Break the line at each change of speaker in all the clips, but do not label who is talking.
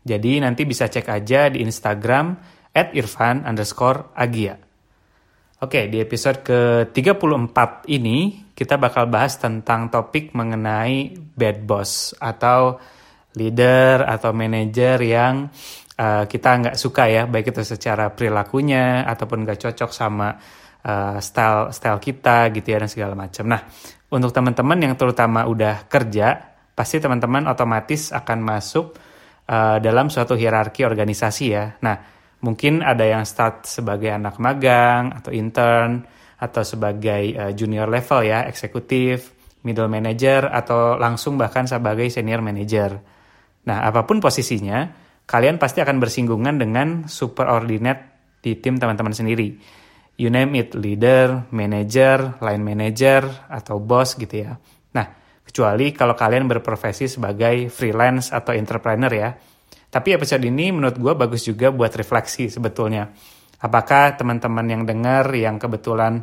jadi nanti bisa cek aja di Instagram at irfan underscore agia. Oke, di episode ke-34 ini kita bakal bahas tentang topik mengenai bad boss atau leader atau manager yang uh, kita nggak suka ya, baik itu secara perilakunya ataupun nggak cocok sama uh, style style kita gitu ya dan segala macam. Nah, untuk teman-teman yang terutama udah kerja, pasti teman-teman otomatis akan masuk uh, dalam suatu hierarki organisasi ya. Nah, mungkin ada yang start sebagai anak magang atau intern atau sebagai uh, junior level ya, eksekutif, middle manager atau langsung bahkan sebagai senior manager. Nah, apa pun posisinya, kalian pasti akan bersinggungan dengan superordinate di tim teman-teman sendiri. You name it, leader, manager, line manager, atau boss gitu ya. Nah, kecuali kalau kalian berprofesi sebagai freelance atau entrepreneur ya. Tapi episode ini menurut gue bagus juga buat refleksi sebetulnya. Apakah teman-teman yang dengar yang kebetulan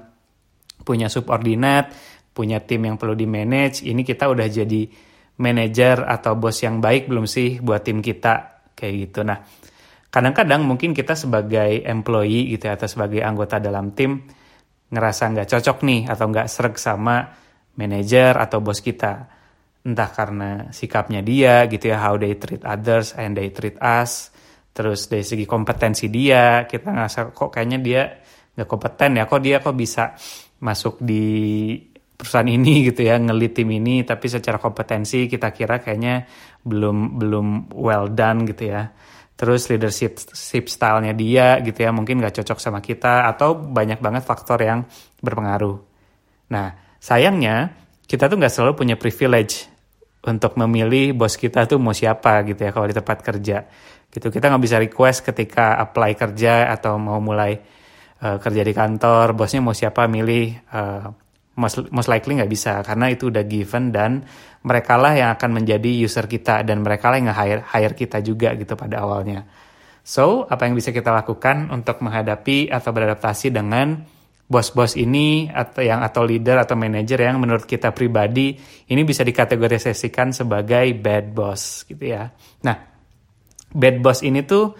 punya subordinat, punya tim yang perlu di manage, ini kita udah jadi manager atau bos yang baik belum sih buat tim kita kayak gitu. Nah, kadang-kadang mungkin kita sebagai employee gitu ya, atau sebagai anggota dalam tim ngerasa nggak cocok nih atau nggak serg sama manajer atau bos kita. Entah karena sikapnya dia gitu ya, how they treat others and they treat us. Terus dari segi kompetensi dia, kita ngerasa kok kayaknya dia nggak kompeten ya, kok dia kok bisa masuk di perusahaan ini gitu ya, ngelit tim ini, tapi secara kompetensi kita kira kayaknya belum belum well done gitu ya. Terus leadership style-nya dia gitu ya, mungkin nggak cocok sama kita, atau banyak banget faktor yang berpengaruh. Nah, Sayangnya, kita tuh nggak selalu punya privilege untuk memilih bos kita tuh mau siapa gitu ya kalau di tempat kerja. Gitu kita nggak bisa request ketika apply kerja atau mau mulai uh, kerja di kantor, bosnya mau siapa milih uh, most, most likely nggak bisa karena itu udah given dan mereka lah yang akan menjadi user kita dan mereka lah yang nge-hire hire kita juga gitu pada awalnya. So, apa yang bisa kita lakukan untuk menghadapi atau beradaptasi dengan bos-bos ini atau yang atau leader atau manager yang menurut kita pribadi ini bisa dikategorisasikan sebagai bad boss gitu ya. Nah, bad boss ini tuh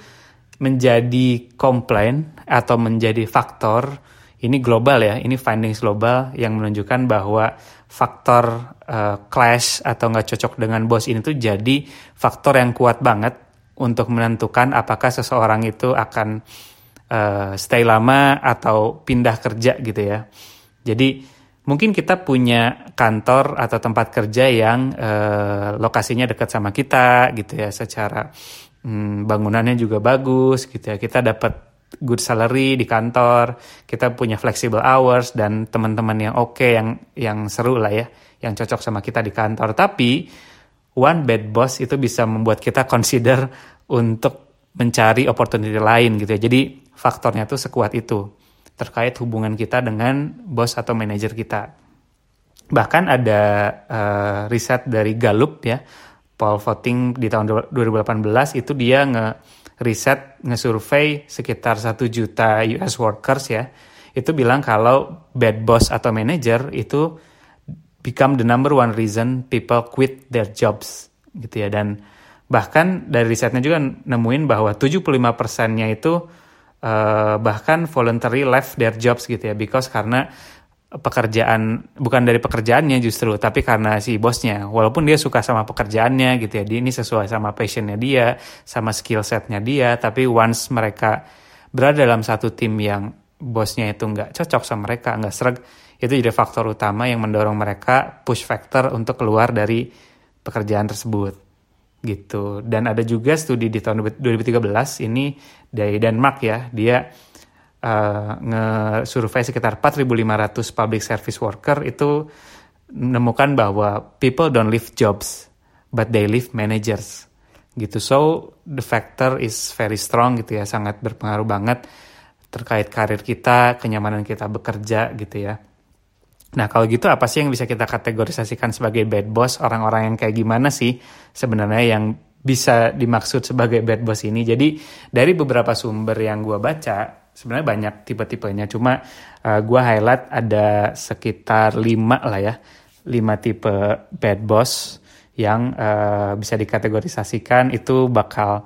menjadi komplain atau menjadi faktor ini global ya, ini findings global yang menunjukkan bahwa faktor uh, clash atau nggak cocok dengan bos ini tuh jadi faktor yang kuat banget untuk menentukan apakah seseorang itu akan uh, stay lama atau pindah kerja gitu ya. Jadi mungkin kita punya kantor atau tempat kerja yang uh, lokasinya dekat sama kita gitu ya, secara um, bangunannya juga bagus gitu ya. Kita dapat good salary di kantor, kita punya flexible hours dan teman-teman yang oke okay, yang yang seru lah ya, yang cocok sama kita di kantor. Tapi one bad boss itu bisa membuat kita consider untuk mencari opportunity lain gitu ya. Jadi faktornya tuh sekuat itu terkait hubungan kita dengan bos atau manajer kita. Bahkan ada uh, riset dari Gallup ya, poll voting di tahun 2018 itu dia nge riset nge-survey sekitar satu juta US workers ya. Itu bilang kalau bad boss atau manager itu become the number one reason people quit their jobs gitu ya dan bahkan dari risetnya juga nemuin bahwa 75 persennya itu uh, bahkan voluntary left their jobs gitu ya because karena pekerjaan bukan dari pekerjaannya justru tapi karena si bosnya walaupun dia suka sama pekerjaannya gitu ya dia ini sesuai sama passionnya dia sama skill setnya dia tapi once mereka berada dalam satu tim yang bosnya itu nggak cocok sama mereka nggak serag itu jadi faktor utama yang mendorong mereka push factor untuk keluar dari pekerjaan tersebut gitu. Dan ada juga studi di tahun 2013 ini dari Denmark ya, dia uh, nge-survey sekitar 4.500 public service worker itu menemukan bahwa people don't leave jobs, but they leave managers gitu. So the factor is very strong gitu ya, sangat berpengaruh banget terkait karir kita, kenyamanan kita bekerja gitu ya. Nah kalau gitu apa sih yang bisa kita kategorisasikan sebagai bad boss? Orang-orang yang kayak gimana sih sebenarnya yang bisa dimaksud sebagai bad boss ini? Jadi dari beberapa sumber yang gue baca, sebenarnya banyak tipe-tipenya. Cuma uh, gue highlight ada sekitar lima lah ya, lima tipe bad boss yang uh, bisa dikategorisasikan itu bakal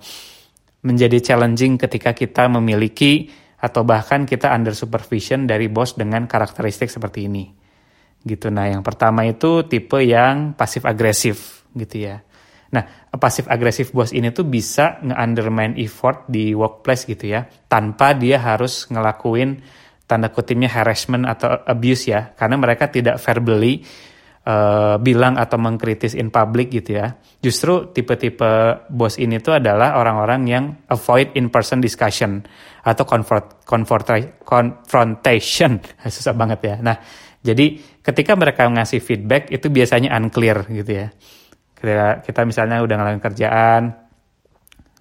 menjadi challenging ketika kita memiliki atau bahkan kita under supervision dari bos dengan karakteristik seperti ini. Gitu. Nah, yang pertama itu tipe yang pasif agresif gitu ya. Nah, pasif agresif bos ini tuh bisa nge-undermine effort di workplace gitu ya, tanpa dia harus ngelakuin tanda kutipnya harassment atau abuse ya, karena mereka tidak verbally uh, bilang atau mengkritis in public gitu ya. Justru tipe-tipe bos ini tuh adalah orang-orang yang avoid in-person discussion atau confront, confront, confrontation. Susah banget ya. Nah, jadi ketika mereka ngasih feedback itu biasanya unclear gitu ya. Kita, kita misalnya udah ngelakuin kerjaan,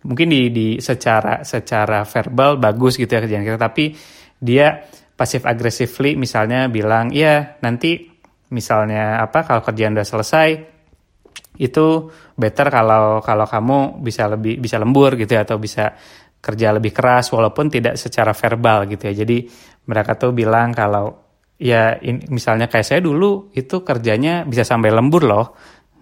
mungkin di, di secara secara verbal bagus gitu ya kerjaan kita, tapi dia pasif aggressively misalnya bilang, ya nanti misalnya apa kalau kerjaan udah selesai itu better kalau kalau kamu bisa lebih bisa lembur gitu ya atau bisa kerja lebih keras walaupun tidak secara verbal gitu ya. Jadi mereka tuh bilang kalau ya in, misalnya kayak saya dulu itu kerjanya bisa sampai lembur loh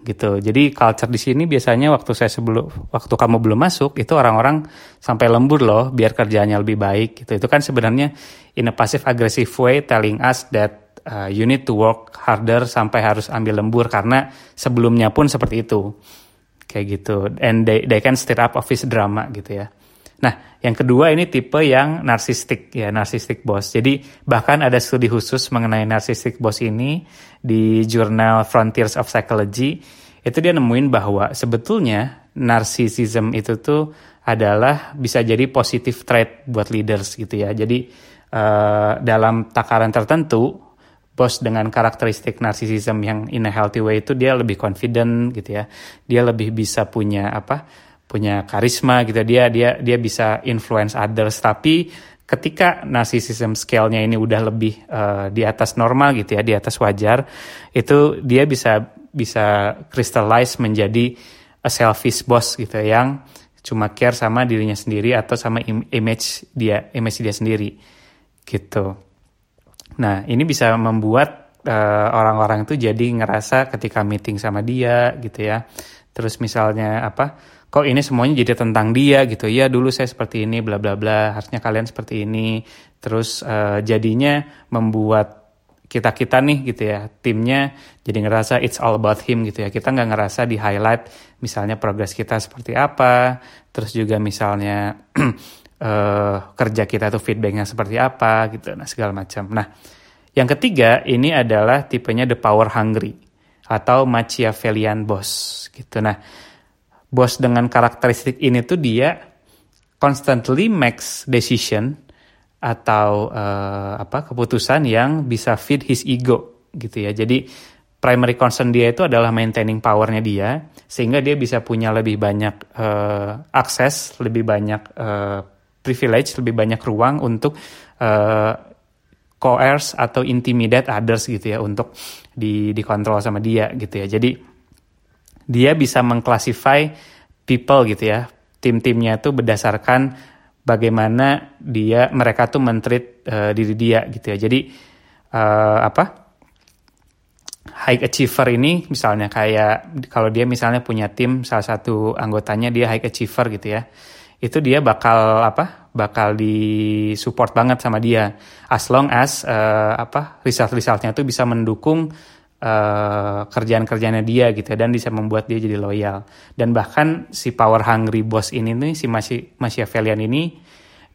gitu. Jadi culture di sini biasanya waktu saya sebelum waktu kamu belum masuk itu orang-orang sampai lembur loh biar kerjanya lebih baik gitu. Itu kan sebenarnya in a passive aggressive way telling us that uh, you need to work harder sampai harus ambil lembur karena sebelumnya pun seperti itu kayak gitu and they they can stir up office drama gitu ya nah yang kedua ini tipe yang narsistik ya narsistik boss jadi bahkan ada studi khusus mengenai narsistik boss ini di jurnal Frontiers of Psychology. Itu dia nemuin bahwa sebetulnya narcissism itu tuh adalah bisa jadi positive trait buat leaders gitu ya. Jadi uh, dalam takaran tertentu bos dengan karakteristik narsisism yang in a healthy way itu dia lebih confident gitu ya. Dia lebih bisa punya apa punya karisma gitu dia dia dia bisa influence others tapi ketika narsisism scale-nya ini udah lebih uh, di atas normal gitu ya di atas wajar itu dia bisa bisa crystallize menjadi a selfish boss gitu ya, yang cuma care sama dirinya sendiri atau sama image dia image dia sendiri gitu Nah, ini bisa membuat uh, orang-orang itu jadi ngerasa ketika meeting sama dia gitu ya. Terus misalnya apa? Kok ini semuanya jadi tentang dia? Gitu. Ya, dulu saya seperti ini bla bla bla, harusnya kalian seperti ini. Terus uh, jadinya membuat kita kita nih gitu ya timnya jadi ngerasa it's all about him gitu ya. Kita nggak ngerasa di highlight misalnya progres kita seperti apa. Terus juga misalnya uh, kerja kita tuh feedbacknya seperti apa gitu nah segala macam. Nah yang ketiga ini adalah tipenya the power hungry atau Machiavellian boss gitu. Nah bos dengan karakteristik ini tuh dia constantly makes decision atau uh, apa keputusan yang bisa feed his ego gitu ya jadi primary concern dia itu adalah maintaining powernya dia sehingga dia bisa punya lebih banyak uh, akses lebih banyak uh, privilege, lebih banyak ruang untuk uh, coerce atau intimidate others gitu ya untuk di dikontrol sama dia gitu ya. Jadi dia bisa mengclassify people gitu ya. Tim-timnya itu berdasarkan bagaimana dia mereka tuh mentreat uh, diri dia gitu ya. Jadi uh, apa? high achiever ini misalnya kayak kalau dia misalnya punya tim salah satu anggotanya dia high achiever gitu ya itu dia bakal apa bakal di support banget sama dia as long as uh, apa result-resultnya itu bisa mendukung uh, kerjaan-kerjaannya dia gitu ya, dan bisa membuat dia jadi loyal. Dan bahkan si power hungry boss ini nih si masih Machiavellian ini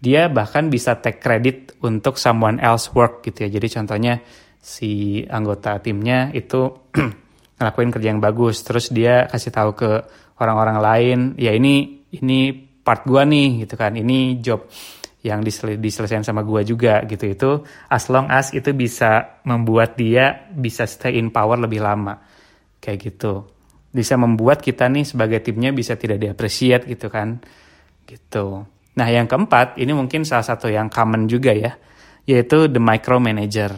dia bahkan bisa take credit untuk someone else work gitu ya. Jadi contohnya si anggota timnya itu ngelakuin kerja yang bagus terus dia kasih tahu ke orang-orang lain ya ini ini part gue nih gitu kan. Ini job yang disel diselesaikan sama gue juga gitu. Itu as long as itu bisa membuat dia bisa stay in power lebih lama. Kayak gitu. Bisa membuat kita nih sebagai timnya bisa tidak diapresiat gitu kan. Gitu. Nah yang keempat ini mungkin salah satu yang common juga ya yaitu the micromanager.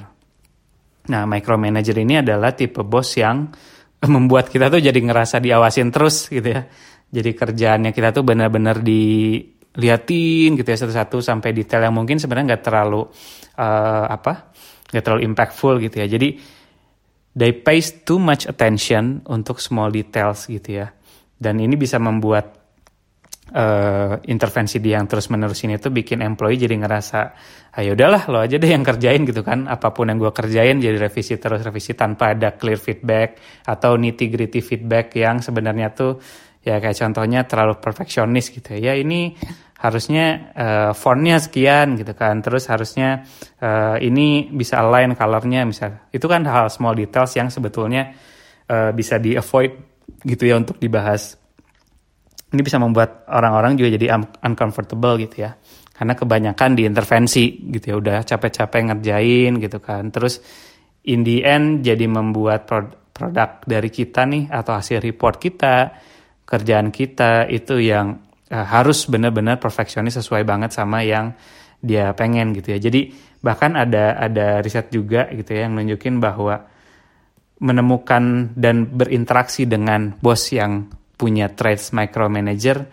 Nah micromanager ini adalah tipe bos yang membuat kita tuh jadi ngerasa diawasin terus gitu ya. Jadi kerjaannya kita tuh benar-benar diliatin gitu ya satu-satu sampai detail yang mungkin sebenarnya nggak terlalu uh, apa nggak terlalu impactful gitu ya. Jadi they pay too much attention untuk small details gitu ya. Dan ini bisa membuat uh, intervensi dia yang terus menerus ini tuh bikin employee jadi ngerasa ayo ah, ya udahlah lo aja deh yang kerjain gitu kan. Apa pun yang gue kerjain jadi revisi terus revisi tanpa ada clear feedback atau nitty gritty feedback yang sebenarnya tuh ya kayak contohnya terlalu perfeksionis gitu ya ini harusnya uh, fontnya sekian gitu kan. Terus harusnya uh, ini bisa align colornya misal. Itu kan hal small details yang sebetulnya uh, bisa di avoid gitu ya untuk dibahas. Ini bisa membuat orang-orang juga jadi un uncomfortable gitu ya. Karena kebanyakan diintervensi gitu ya. Udah capek-capek ngerjain gitu kan. Terus in the end jadi membuat produk dari kita nih atau hasil report kita kerjaan kita itu yang uh, harus benar-benar perfeksionis sesuai banget sama yang dia pengen gitu ya. Jadi bahkan ada ada riset juga gitu ya yang nunjukin bahwa menemukan dan berinteraksi dengan bos yang punya traits micromanager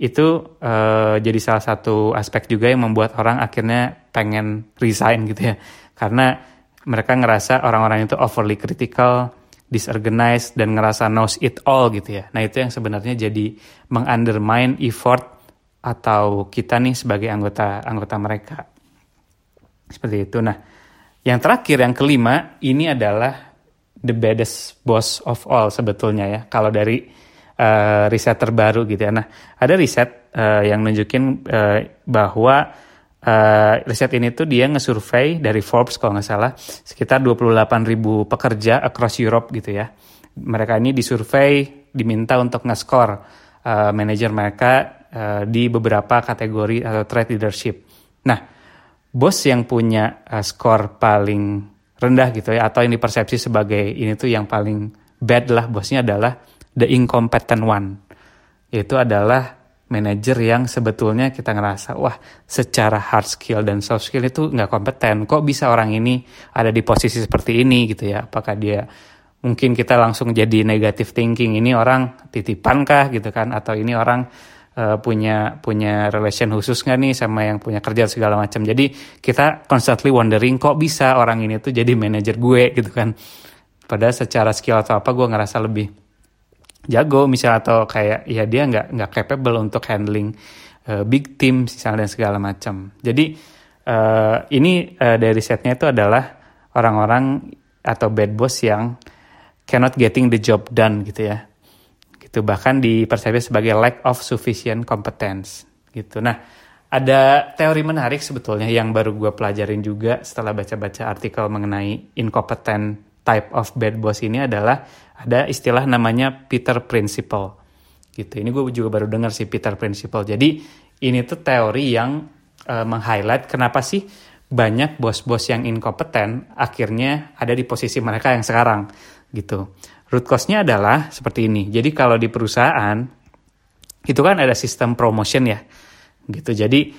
itu uh, jadi salah satu aspek juga yang membuat orang akhirnya pengen resign gitu ya. Karena mereka ngerasa orang-orang itu overly critical, disorganized dan ngerasa knows it all gitu ya. Nah itu yang sebenarnya jadi mengundermine effort atau kita nih sebagai anggota anggota mereka. Seperti itu. Nah, yang terakhir yang kelima ini adalah the baddest boss of all sebetulnya ya. Kalau dari uh, riset terbaru gitu ya. Nah, ada riset uh, yang nunjukin uh, bahwa uh, riset ini tuh dia ngesurvey dari Forbes kalau nggak salah sekitar 28 ribu pekerja across Europe gitu ya. Mereka ini disurvey diminta untuk nge-score uh, manajer mereka uh, di beberapa kategori atau trade leadership. Nah, bos yang punya uh, skor paling rendah gitu ya atau yang dipersepsi sebagai ini tuh yang paling bad lah bosnya adalah the incompetent one. Yaitu adalah manajer yang sebetulnya kita ngerasa wah secara hard skill dan soft skill itu nggak kompeten. Kok bisa orang ini ada di posisi seperti ini? Gitu ya. Apakah dia mungkin kita langsung jadi negative thinking ini orang titipan kah? Gitu kan. Atau ini orang uh, punya punya relation khusus nggak nih sama yang punya kerja segala macam. Jadi kita constantly wondering kok bisa orang ini tuh jadi manajer gue? Gitu kan. Padahal secara skill atau apa gue ngerasa lebih jago misalnya atau kayak ya dia nggak nggak capable untuk handling uh, big team misalnya dan segala macam. Jadi uh, ini uh, dari setnya itu adalah orang-orang atau bad boss yang cannot getting the job done gitu ya. Gitu bahkan dipersepsi sebagai lack of sufficient competence gitu. Nah, ada teori menarik sebetulnya yang baru gue pelajarin juga setelah baca-baca artikel mengenai incompetent type of bad boss ini adalah ada istilah namanya Peter Principle. Gitu. Ini gue juga baru dengar sih Peter Principle. Jadi ini tuh teori yang uh, meng-highlight kenapa sih banyak bos-bos yang inkompeten akhirnya ada di posisi mereka yang sekarang gitu. Root cause-nya adalah seperti ini. Jadi kalau di perusahaan itu kan ada sistem promotion ya. Gitu. Jadi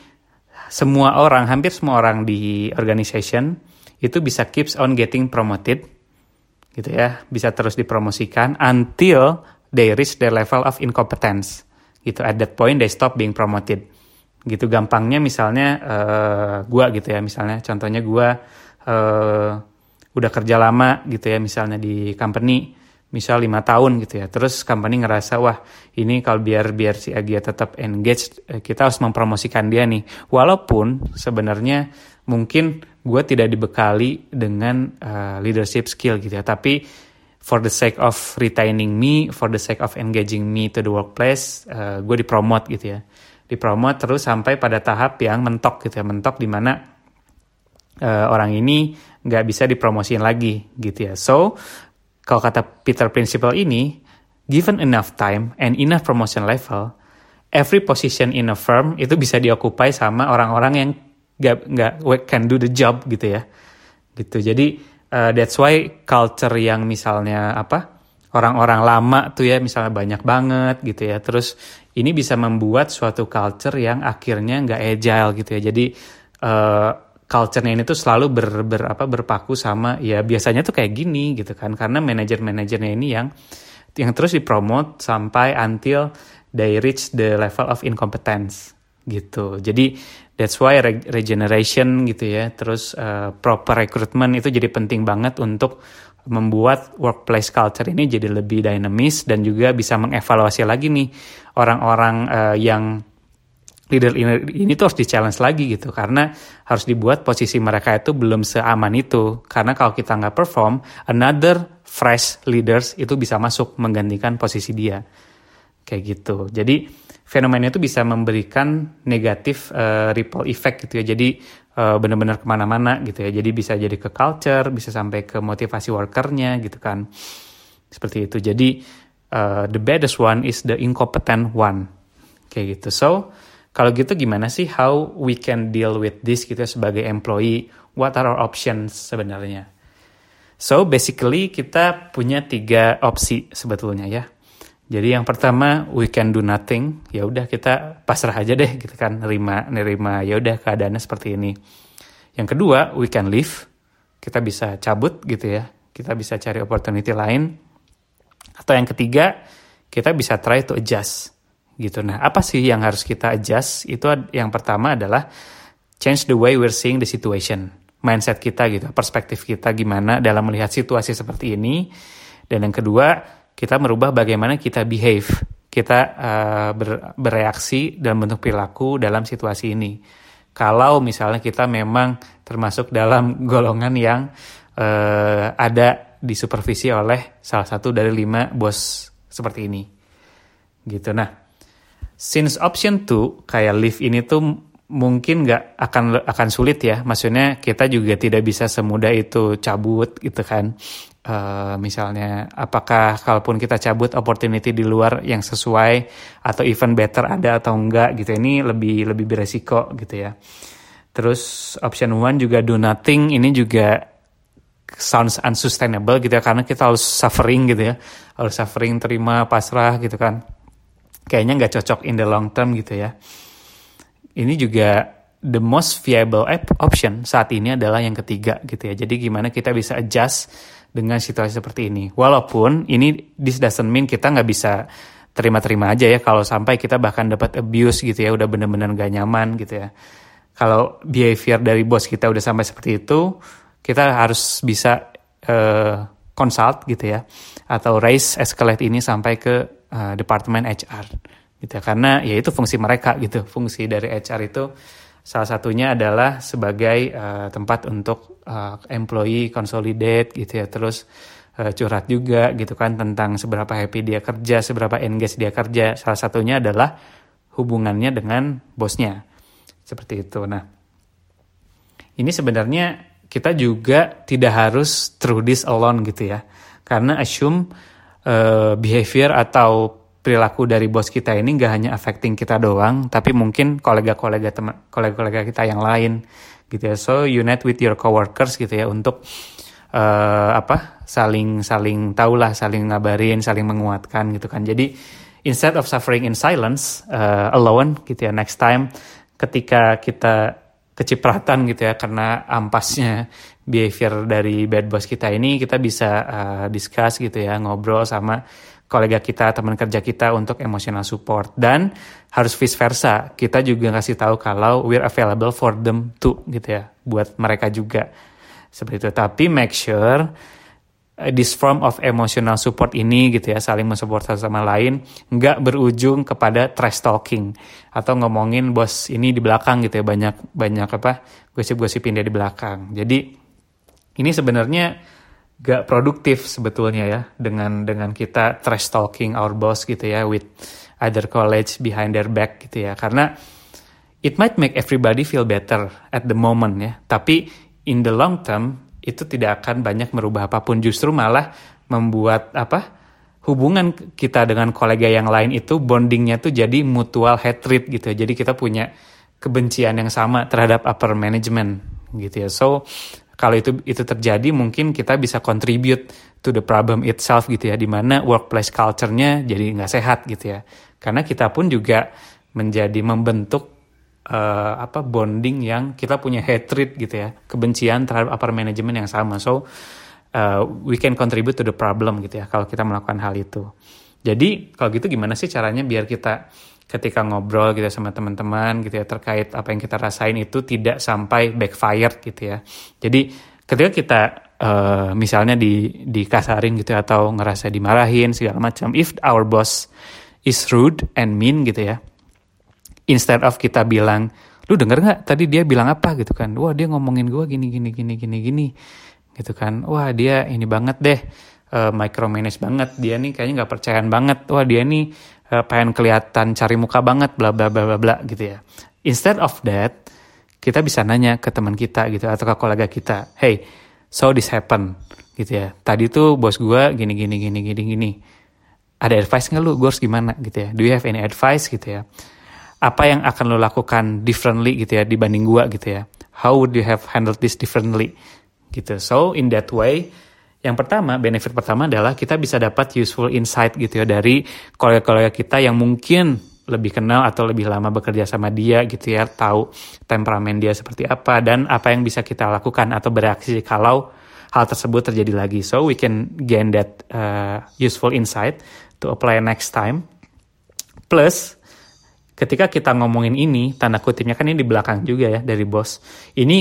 semua orang, hampir semua orang di organization itu bisa keeps on getting promoted gitu ya bisa terus dipromosikan until they reach their level of incompetence. Gitu at that point they stop being promoted. Gitu gampangnya misalnya uh, gua gitu ya misalnya contohnya gua uh, udah kerja lama gitu ya misalnya di company misal lima tahun gitu ya. Terus company ngerasa wah ini kalau biar biar si Agia tetap engaged eh, kita harus mempromosikan dia nih. Walaupun sebenarnya mungkin gue tidak dibekali dengan uh, leadership skill gitu ya. Tapi for the sake of retaining me for the sake of engaging me to the workplace uh, gue dipromot gitu ya. Dipromot terus sampai pada tahap yang mentok gitu ya. Mentok di mana uh, orang ini nggak bisa dipromosin lagi gitu ya. So kalau kata Peter Principle ini given enough time and enough promotion level every position in a firm itu bisa diokupai sama orang-orang yang nggak nggak can do the job gitu ya. Gitu. Jadi uh, that's why culture yang misalnya apa orang-orang lama tuh ya misalnya banyak banget gitu ya. Terus ini bisa membuat suatu culture yang akhirnya nggak agile gitu ya. Jadi uh, culture-nya ini tuh selalu ber, ber apa berpaku sama ya biasanya tuh kayak gini gitu kan. Karena manajer-manajernya ini yang yang terus dipromot sampai until they reach the level of incompetence gitu. Jadi that's why regeneration gitu ya, terus uh, proper recruitment itu jadi penting banget untuk membuat workplace culture ini jadi lebih dinamis dan juga bisa mengevaluasi lagi nih orang-orang uh, yang leader ini, ini tuh harus di-challenge lagi gitu. Karena harus dibuat posisi mereka itu belum seaman itu. Karena kalau kita nggak perform another fresh leaders itu bisa masuk menggantikan posisi dia. Kayak gitu. Jadi fenomena itu bisa memberikan negatif uh, ripple effect gitu ya. Jadi uh, benar-benar ke mana-mana gitu ya. Jadi bisa jadi ke culture, bisa sampai ke motivasi workernya gitu kan. Seperti itu. Jadi uh, the baddest one is the incompetent one. Kayak gitu. So kalau gitu gimana sih how we can deal with this gitu ya sebagai employee? What are our options sebenarnya? So basically kita punya tiga opsi sebetulnya ya. Jadi yang pertama we can do nothing, ya udah kita pasrah aja deh gitu kan, nerima nerima ya udah keadaannya seperti ini. Yang kedua we can leave, kita bisa cabut gitu ya, kita bisa cari opportunity lain. Atau yang ketiga kita bisa try to adjust gitu. Nah apa sih yang harus kita adjust? Itu yang pertama adalah change the way we're seeing the situation, mindset kita gitu, perspektif kita gimana dalam melihat situasi seperti ini. Dan yang kedua kita merubah bagaimana kita behave, kita uh, ber, bereaksi dalam bentuk perilaku dalam situasi ini. Kalau misalnya kita memang termasuk dalam golongan yang uh, ada di supervisi oleh salah satu dari lima bos seperti ini, gitu. Nah, since option 2 kayak live ini tuh mungkin nggak akan akan sulit ya maksudnya kita juga tidak bisa semudah itu cabut gitu kan uh, misalnya apakah kalaupun kita cabut opportunity di luar yang sesuai atau even better ada atau enggak gitu ini lebih lebih beresiko gitu ya. Terus option one juga do nothing ini juga sounds unsustainable gitu ya karena kita harus suffering gitu ya. Harus suffering terima pasrah gitu kan. Kayaknya nggak cocok in the long term gitu ya. Ini juga the most viable option saat ini adalah yang ketiga gitu ya. Jadi gimana kita bisa adjust dengan situasi seperti ini. Walaupun ini this doesn't mean kita nggak bisa terima-terima aja ya kalau sampai kita bahkan dapat abuse gitu ya udah bener-bener gak nyaman gitu ya. Kalau behavior dari bos kita udah sampai seperti itu, kita harus bisa uh, consult gitu ya atau raise escalate ini sampai ke uh, departemen HR gitu ya. Karena ya itu fungsi mereka gitu. Fungsi dari HR itu Salah satunya adalah sebagai uh, tempat untuk uh, employee consolidate gitu ya, terus uh, curhat juga gitu kan tentang seberapa happy dia kerja, seberapa engage dia kerja. Salah satunya adalah hubungannya dengan bosnya. Seperti itu. Nah, ini sebenarnya kita juga tidak harus through this alone gitu ya. Karena assume uh, behavior atau perilaku dari bos kita ini gak hanya affecting kita doang, tapi mungkin kolega-kolega teman kolega-kolega kita yang lain gitu ya. So unite with your coworkers gitu ya untuk uh, apa saling saling tahulah, saling ngabarin, saling menguatkan gitu kan. Jadi instead of suffering in silence uh, alone gitu ya next time ketika kita kecipratan gitu ya karena ampasnya behavior dari bad boss kita ini kita bisa uh, discuss gitu ya ngobrol sama kolega kita, teman kerja kita untuk emotional support dan harus vice versa. Kita juga ngasih tahu kalau we're available for them too gitu ya, buat mereka juga. Seperti itu. Tapi make sure uh, this form of emotional support ini gitu ya, saling mensupport satu sama lain, nggak berujung kepada trash talking atau ngomongin bos ini di belakang gitu ya, banyak banyak apa gosip-gosipin dia di belakang. Jadi ini sebenarnya gak produktif sebetulnya ya dengan dengan kita trash talking our boss gitu ya with other college behind their back gitu ya. Karena it might make everybody feel better at the moment ya. Tapi in the long term itu tidak akan banyak merubah apa pun. Justru malah membuat apa hubungan kita dengan kolega yang lain itu bondingnya tuh jadi mutual hatred gitu ya. Jadi kita punya kebencian yang sama terhadap upper management gitu ya. So kalau itu itu terjadi mungkin kita bisa contribute to the problem itself gitu ya, di mana workplace culture-nya jadi nggak sehat gitu ya. Karena kita pun juga menjadi membentuk uh, apa bonding yang kita punya hatred gitu ya, kebencian terhadap upper management yang sama. So uh, we can contribute to the problem gitu ya kalau kita melakukan hal itu. Jadi kalau gitu gimana sih caranya biar kita ketika ngobrol gitu ya sama teman-teman gitu ya terkait apa yang kita rasain itu tidak sampai backfire gitu ya. Jadi ketika kita uh, misalnya di dikasarin gitu ya, atau ngerasa dimarahin segala macam, if our boss is rude and mean gitu ya, instead of kita bilang lu denger nggak tadi dia bilang apa? gitu kan, wah dia ngomongin gue gini gini gini gini gini. Gitu kan, wah dia ini banget deh uh, micromanage banget. Dia nih kayaknya nggak percayaan banget. Wah dia nih uh, pengen kelihatan cari muka banget bla bla bla bla bla gitu ya. Instead of that kita bisa nanya ke teman kita gitu atau ke kolega kita hey so this happen gitu ya. Tadi tuh bos gue gini gini gini gini gini. Ada advice nggak lu? Gue harus gimana? Gitu ya. Do you have any advice? Gitu ya. Apa yang akan lo lakukan differently? Gitu ya dibanding gue gitu ya. How would you have handled this differently? Gitu. So in that way yang pertama, benefit pertama adalah kita bisa dapat useful insight gitu ya dari kolega-kolega kita yang mungkin lebih kenal atau lebih lama bekerja sama dia gitu ya, tahu temperamen dia seperti apa dan apa yang bisa kita lakukan atau bereaksi kalau hal tersebut terjadi lagi. So we can gain that uh, useful insight to apply next time. Plus ketika kita ngomongin ini, tanda kutipnya kan ini di belakang juga ya dari bos. Ini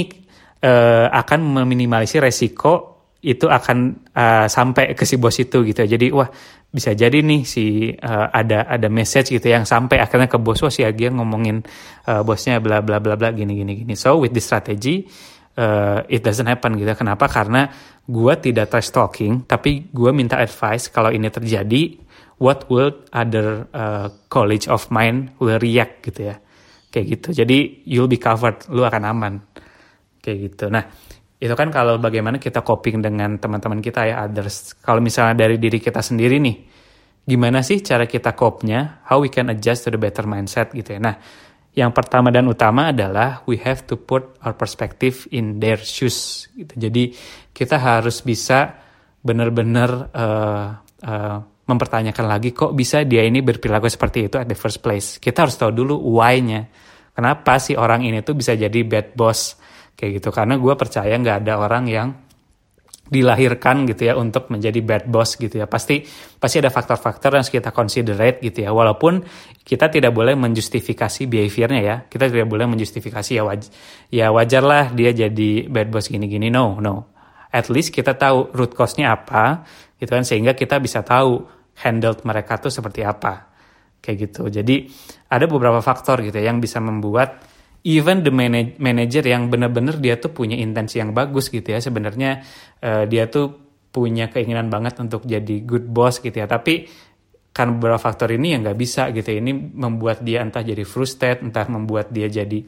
uh, akan meminimalisir resiko itu akan uh, sampai ke si bos itu gitu. Jadi wah bisa jadi nih si uh, ada ada message gitu yang sampai akhirnya ke bos wah si Agia ngomongin uh, bosnya bla bla bla bla gini gini gini. So with this strategy uh, it doesn't happen gitu. Kenapa? Karena gue tidak trash talking tapi gue minta advice kalau ini terjadi what will other uh, college of mine will react gitu ya. Kayak gitu. Jadi you'll be covered, lu akan aman. Kayak gitu. Nah, itu kan kalau bagaimana kita coping dengan teman-teman kita ya others. Kalau misalnya dari diri kita sendiri nih, gimana sih cara kita cope-nya? How we can adjust to the better mindset gitu ya. Nah, yang pertama dan utama adalah we have to put our perspective in their shoes. Gitu. Jadi kita harus bisa benar-benar uh, uh, mempertanyakan lagi kok bisa dia ini berperilaku seperti itu at the first place. Kita harus tahu dulu why-nya. Kenapa sih orang ini tuh bisa jadi bad boss? Kayak gitu. Karena gue percaya nggak ada orang yang dilahirkan gitu ya untuk menjadi bad boss gitu ya. Pasti pasti ada faktor-faktor yang kita considerate gitu ya. Walaupun kita tidak boleh menjustifikasi behaviornya ya. Kita tidak boleh menjustifikasi ya waj ya wajar lah dia jadi bad boss gini-gini. No no. At least kita tahu root cause-nya apa gitu kan. Sehingga kita bisa tahu handled mereka tuh seperti apa. Kayak gitu. Jadi ada beberapa faktor gitu ya yang bisa membuat even the manager yang benar-benar dia tuh punya intensi yang bagus gitu ya. Sebenarnya uh, dia tuh punya keinginan banget untuk jadi good boss gitu ya. Tapi kan beberapa faktor ini yang nggak bisa gitu ya. ini membuat dia entah jadi frustrated entah membuat dia jadi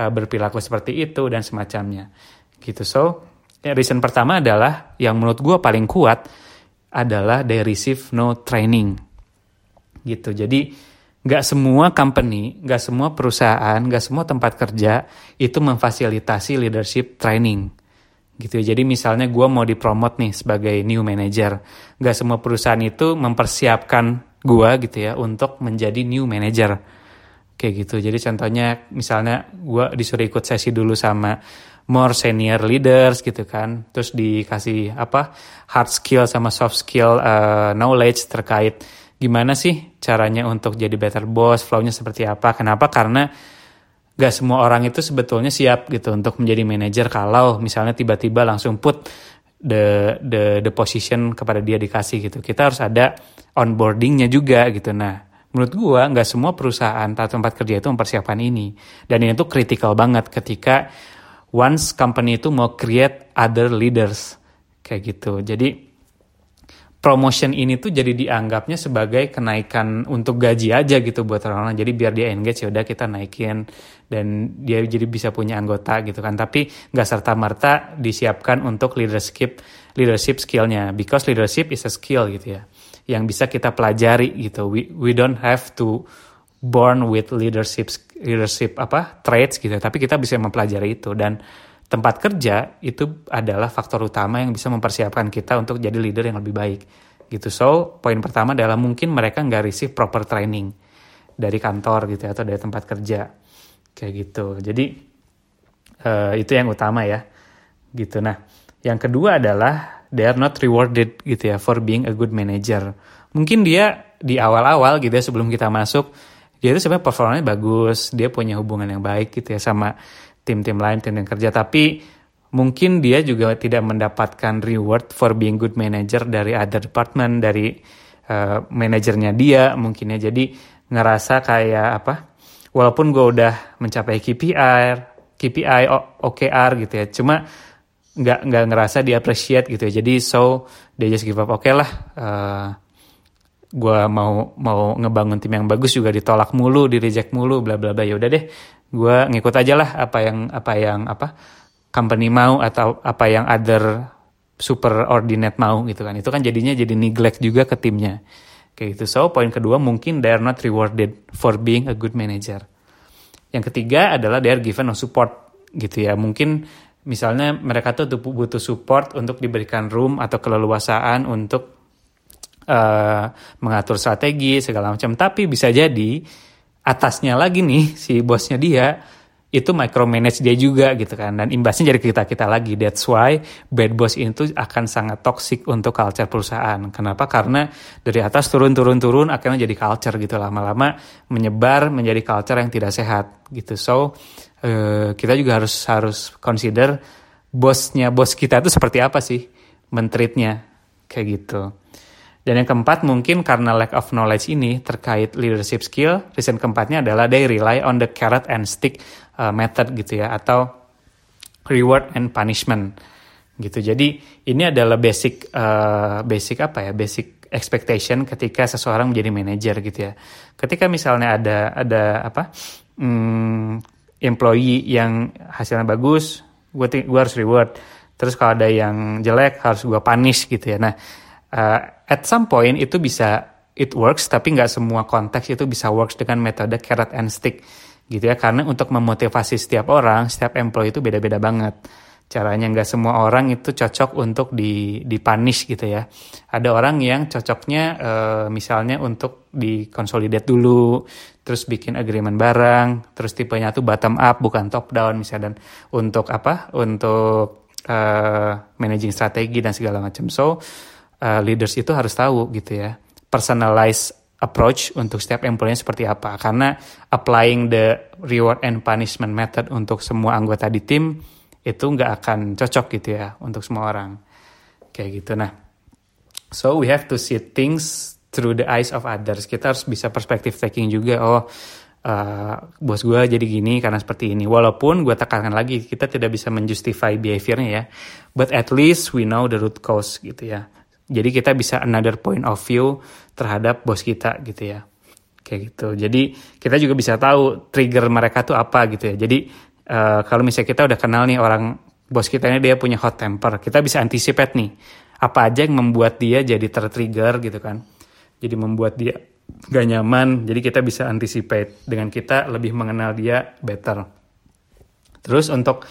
uh, berperilaku seperti itu dan semacamnya. Gitu. So reason pertama adalah yang menurut gue paling kuat adalah they receive no training. Gitu. Jadi Gak semua company, gak semua perusahaan, gak semua tempat kerja itu memfasilitasi leadership training. Gitu ya. Jadi misalnya gue mau dipromot nih sebagai new manager. Gak semua perusahaan itu mempersiapkan gue gitu ya untuk menjadi new manager. Kayak gitu. Jadi contohnya misalnya gue disuruh ikut sesi dulu sama more senior leaders gitu kan. Terus dikasih apa hard skill sama soft skill uh, knowledge terkait gimana sih caranya untuk jadi better boss, flow-nya seperti apa. Kenapa? Karena gak semua orang itu sebetulnya siap gitu untuk menjadi manajer kalau misalnya tiba-tiba langsung put the the the position kepada dia dikasih gitu. Kita harus ada onboardingnya juga gitu. Nah, menurut gua nggak semua perusahaan atau tempat kerja itu mempersiapkan ini. Dan ini tuh critical banget ketika once company itu mau create other leaders kayak gitu. Jadi promotion ini tuh jadi dianggapnya sebagai kenaikan untuk gaji aja gitu buat orang-orang. Jadi biar dia engage ya udah kita naikin dan dia jadi bisa punya anggota gitu kan. Tapi nggak serta merta disiapkan untuk leadership leadership skillnya. Because leadership is a skill gitu ya, yang bisa kita pelajari gitu. We we don't have to born with leadership leadership apa traits gitu. Tapi kita bisa mempelajari itu dan tempat kerja itu adalah faktor utama yang bisa mempersiapkan kita untuk jadi leader yang lebih baik gitu. So poin pertama adalah mungkin mereka nggak receive proper training dari kantor gitu ya, atau dari tempat kerja kayak gitu. Jadi uh, itu yang utama ya gitu. Nah yang kedua adalah they are not rewarded gitu ya for being a good manager. Mungkin dia di awal-awal gitu ya sebelum kita masuk dia itu sebenarnya performanya bagus dia punya hubungan yang baik gitu ya sama tim-tim lain tim yang kerja. Tapi mungkin dia juga tidak mendapatkan reward for being good manager dari other department dari uh, manajernya dia mungkin ya. Jadi ngerasa kayak apa walaupun gue udah mencapai KPI KPI OKR gitu ya cuma nggak nggak ngerasa di appreciate gitu ya. Jadi so dia just give up. Oke okay lah uh, eh, gue mau mau ngebangun tim yang bagus juga ditolak mulu di reject mulu bla bla bla. Ya udah deh gue ngikut aja lah apa yang apa yang apa company mau atau apa yang other super ordinate mau gitu kan. Itu kan jadinya jadi neglect juga ke timnya. Kayak gitu. So, poin kedua mungkin they are not rewarded for being a good manager. Yang ketiga adalah they are given no support gitu ya. Mungkin misalnya mereka tuh butuh support untuk diberikan room atau keleluasaan untuk uh, mengatur strategi segala macam. Tapi bisa jadi atasnya lagi nih si bosnya dia itu micromanage dia juga gitu kan. Dan imbasnya jadi kita kita lagi. That's why bad boss itu akan sangat toxic untuk culture perusahaan. Kenapa? Karena dari atas turun turun turun akhirnya jadi culture gitu. Lama-lama menyebar menjadi culture yang tidak sehat gitu. So uh, kita juga harus harus consider bosnya bos kita itu seperti apa sih? Mentreatnya kayak gitu dan yang keempat mungkin karena lack of knowledge ini terkait leadership skill, reason keempatnya adalah they rely on the carrot and stick uh, method gitu ya atau reward and punishment gitu. Jadi ini adalah basic uh, basic apa ya? Basic expectation ketika seseorang menjadi manager gitu ya. Ketika misalnya ada ada apa? Hmm, employee yang hasilnya bagus, gue gue harus reward. Terus kalau ada yang jelek harus gue punish gitu ya. Nah, uh, at some point itu bisa it works tapi nggak semua konteks itu bisa works dengan metode carrot and stick gitu ya. Karena untuk memotivasi setiap orang setiap employee itu beda-beda banget. Caranya nggak semua orang itu cocok untuk di di punish gitu ya. Ada orang yang cocoknya uh, misalnya untuk di consolidate dulu terus bikin agreement bareng terus tipenya tuh bottom up bukan top down misalnya. Dan untuk apa? Untuk uh, managing strategi dan segala macam. So uh, leaders itu harus tahu gitu ya personalized approach untuk setiap employee seperti apa. Karena applying the reward and punishment method untuk semua anggota di tim itu nggak akan cocok gitu ya untuk semua orang. Kayak gitu. Nah so we have to see things through the eyes of others. Kita harus bisa perspektif taking juga oh uh, bos gue jadi gini karena seperti ini. Walaupun gue tekankan lagi kita tidak bisa menjustify behaviornya ya. But at least we know the root cause gitu ya jadi kita bisa another point of view terhadap bos kita gitu ya. Kayak gitu. Jadi kita juga bisa tahu trigger mereka tuh apa gitu ya. Jadi uh, kalau misalnya kita udah kenal nih orang bos kita ini dia punya hot temper, kita bisa anticipate nih apa aja yang membuat dia jadi tertrigger gitu kan. Jadi membuat dia gak nyaman. Jadi kita bisa anticipate dengan kita lebih mengenal dia better. Terus untuk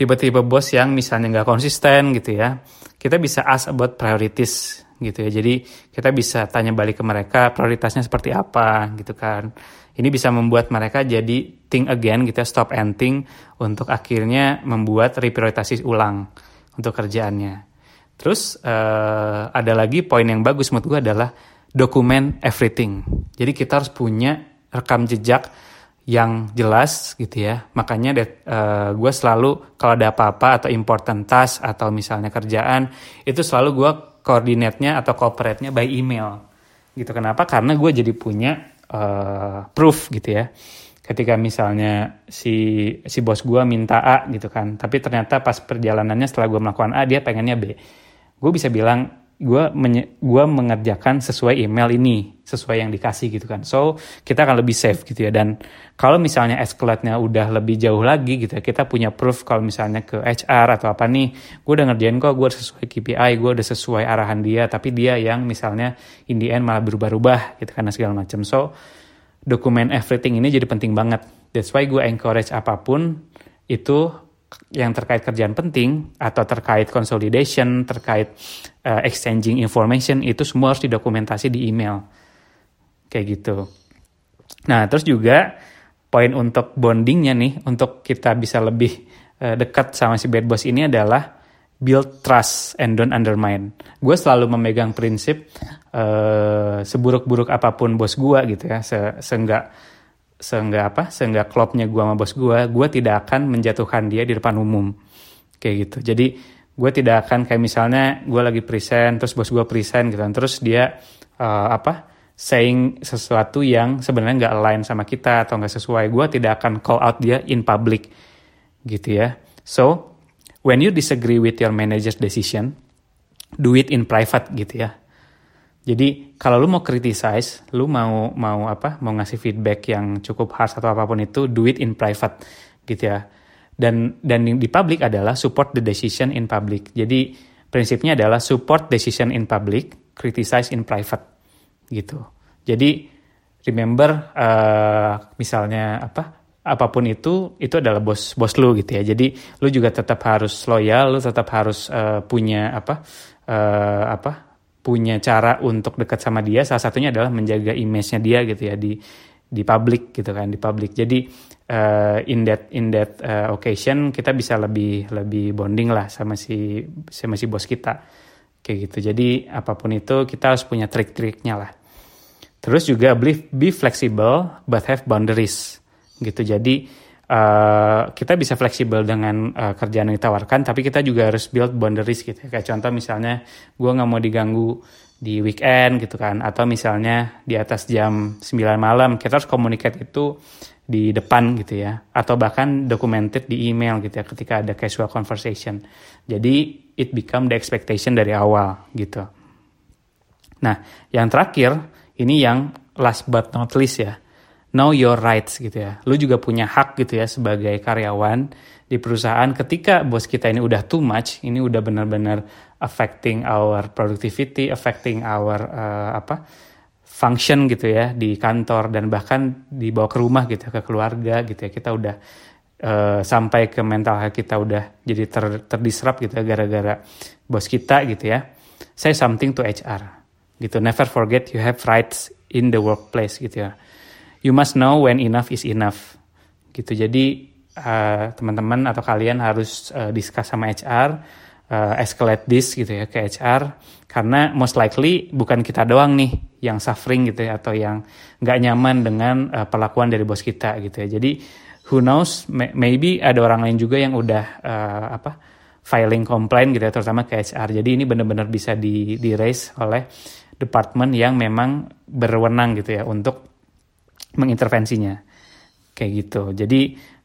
tiba-tiba bos yang misalnya nggak konsisten gitu ya kita bisa ask about priorities gitu ya. Jadi kita bisa tanya balik ke mereka prioritasnya seperti apa gitu kan. Ini bisa membuat mereka jadi think again gitu ya stop and think untuk akhirnya membuat reprioritasi ulang untuk kerjaannya. Terus uh, ada lagi poin yang bagus menurut gue adalah dokumen everything. Jadi kita harus punya rekam jejak yang jelas gitu ya. Makanya uh, eh, gue selalu kalau ada apa-apa atau important task atau misalnya kerjaan itu selalu gue koordinatnya atau cooperate-nya by email. Gitu kenapa? Karena gue jadi punya uh, proof gitu ya. Ketika misalnya si si bos gue minta A gitu kan, tapi ternyata pas perjalanannya setelah gue melakukan A dia pengennya B. Gue bisa bilang gue gua mengerjakan sesuai email ini sesuai yang dikasih gitu kan. So kita akan lebih safe gitu ya. Dan kalau misalnya escalate-nya udah lebih jauh lagi gitu ya kita punya proof kalau misalnya ke HR atau apa nih gue udah ngerjain kok gue sesuai KPI gue udah sesuai arahan dia tapi dia yang misalnya in the end malah berubah-ubah gitu karena segala macam. So dokumen everything ini jadi penting banget. That's why gue encourage apa pun itu yang terkait kerjaan penting atau terkait consolidation, terkait uh, exchanging information itu semua harus didokumentasi di email. Kayak gitu. Nah, terus juga poin untuk bondingnya nih, untuk kita bisa lebih uh, dekat sama si bad boss ini adalah build trust and don't undermine. Gue selalu memegang prinsip uh, seburuk-buruk apa pun bos gue gitu ya, se seenggak seenggak apa, seenggak klopnya gue sama bos gue, gue tidak akan menjatuhkan dia di depan umum kayak gitu. Jadi gue tidak akan kayak misalnya gue lagi present, terus bos gue present gitu, terus dia uh, apa saying sesuatu yang sebenarnya nggak align sama kita atau nggak sesuai, gue tidak akan call out dia in public gitu ya. So when you disagree with your manager's decision, do it in private gitu ya. Jadi kalau lu mau criticize, lu mau mau apa? Mau ngasih feedback yang cukup harsh atau apa pun itu, do it in private gitu ya. Dan dan di public adalah support the decision in public. Jadi prinsipnya adalah support decision in public, criticize in private gitu. Jadi remember uh, misalnya apa? apa pun itu itu adalah bos bos lu gitu ya jadi lu juga tetap harus loyal lu tetap harus uh, punya apa uh, apa punya cara untuk dekat sama dia salah satunya adalah menjaga image-nya dia gitu ya di di publik gitu kan di publik jadi uh, in that in that uh, occasion kita bisa lebih lebih bonding lah sama si sama si bos kita. Kayak gitu. Jadi apa pun itu kita harus punya trik-triknya lah. Terus juga be, be flexible but have boundaries gitu. Jadi uh, kita bisa fleksibel dengan uh, kerjaan yang ditawarkan, tapi kita juga harus build boundaries gitu. Kayak contoh misalnya gue nggak mau diganggu di weekend gitu kan, atau misalnya di atas jam 9 malam kita harus komunikasi itu di depan gitu ya, atau bahkan documented di email gitu ya ketika ada casual conversation. Jadi it become the expectation dari awal gitu. Nah, yang terakhir ini yang last but not least ya know your rights gitu ya. Lu juga punya hak gitu ya sebagai karyawan di perusahaan ketika bos kita ini udah too much, ini udah benar-benar affecting our productivity, affecting our uh, apa function gitu ya di kantor dan bahkan dibawa ke rumah gitu ya, ke keluarga gitu ya. Kita udah uh, sampai ke mental health kita udah jadi ter gitu ya gara-gara bos kita gitu ya. Say something to HR gitu. Never forget you have rights in the workplace gitu ya you must know when enough is enough. Gitu. Jadi uh, teman-teman atau kalian harus uh, discuss sama HR uh, escalate this gitu ya ke HR karena most likely bukan kita doang nih yang suffering gitu ya atau yang nggak nyaman dengan uh, perlakuan dari bos kita gitu ya. Jadi who knows maybe ada orang lain juga yang udah uh, apa filing complaint gitu ya terutama ke HR jadi ini benar-benar bisa di di raise oleh department yang memang berwenang gitu ya untuk mengintervensinya kayak gitu jadi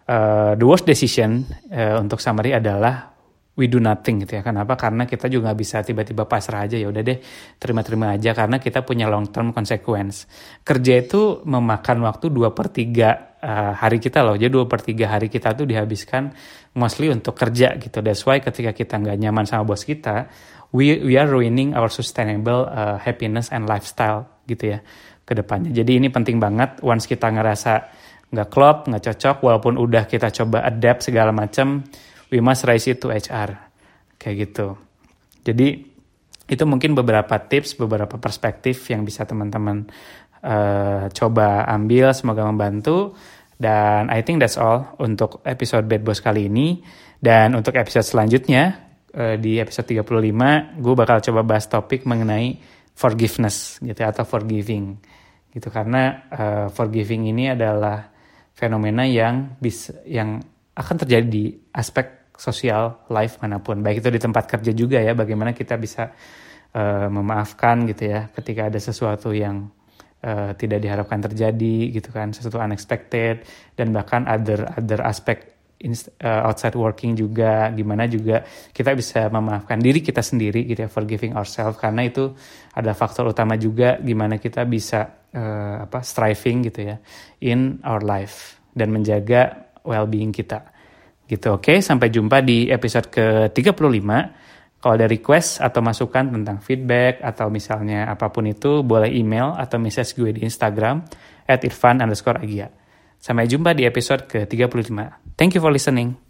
uh, the worst decision uh, untuk summary adalah we do nothing gitu ya. Kenapa? Karena kita juga bisa tiba-tiba pasrah aja ya udah deh terima-terima aja karena kita punya long term consequence. Kerja itu memakan waktu 2 per 3 uh, eh, hari kita loh. Jadi 2 per 3 hari kita tuh dihabiskan mostly untuk kerja gitu. That's why ketika kita nggak nyaman sama bos kita, we we are ruining our sustainable uh, happiness and lifestyle gitu ya ke depannya. Jadi ini penting banget once kita ngerasa nggak klop, nggak cocok, walaupun udah kita coba adapt segala macam, we must raise it to HR. Kayak gitu. Jadi itu mungkin beberapa tips, beberapa perspektif yang bisa teman-teman uh, coba ambil, semoga membantu. Dan I think that's all untuk episode Bad Boss kali ini. Dan untuk episode selanjutnya, uh, di episode 35, gue bakal coba bahas topik mengenai forgiveness gitu ya, atau forgiving gitu. Karena uh, forgiving ini adalah fenomena yang bisa yang akan terjadi di aspek sosial life mana pun. Baik itu di tempat kerja juga ya bagaimana kita bisa uh, memaafkan gitu ya ketika ada sesuatu yang uh, tidak diharapkan terjadi gitu kan sesuatu unexpected dan bahkan other other aspek uh, outside working juga gimana juga kita bisa memaafkan diri kita sendiri gitu ya forgiving ourselves karena itu ada faktor utama juga gimana kita bisa uh, apa striving gitu ya in our life dan menjaga well-being kita gitu oke okay? sampai jumpa di episode ke-35 kalau ada request atau masukan tentang feedback atau misalnya apa pun itu boleh email atau message gue di Instagram at irfan underscore agia. Sampai jumpa di episode ke-35. Thank you for listening.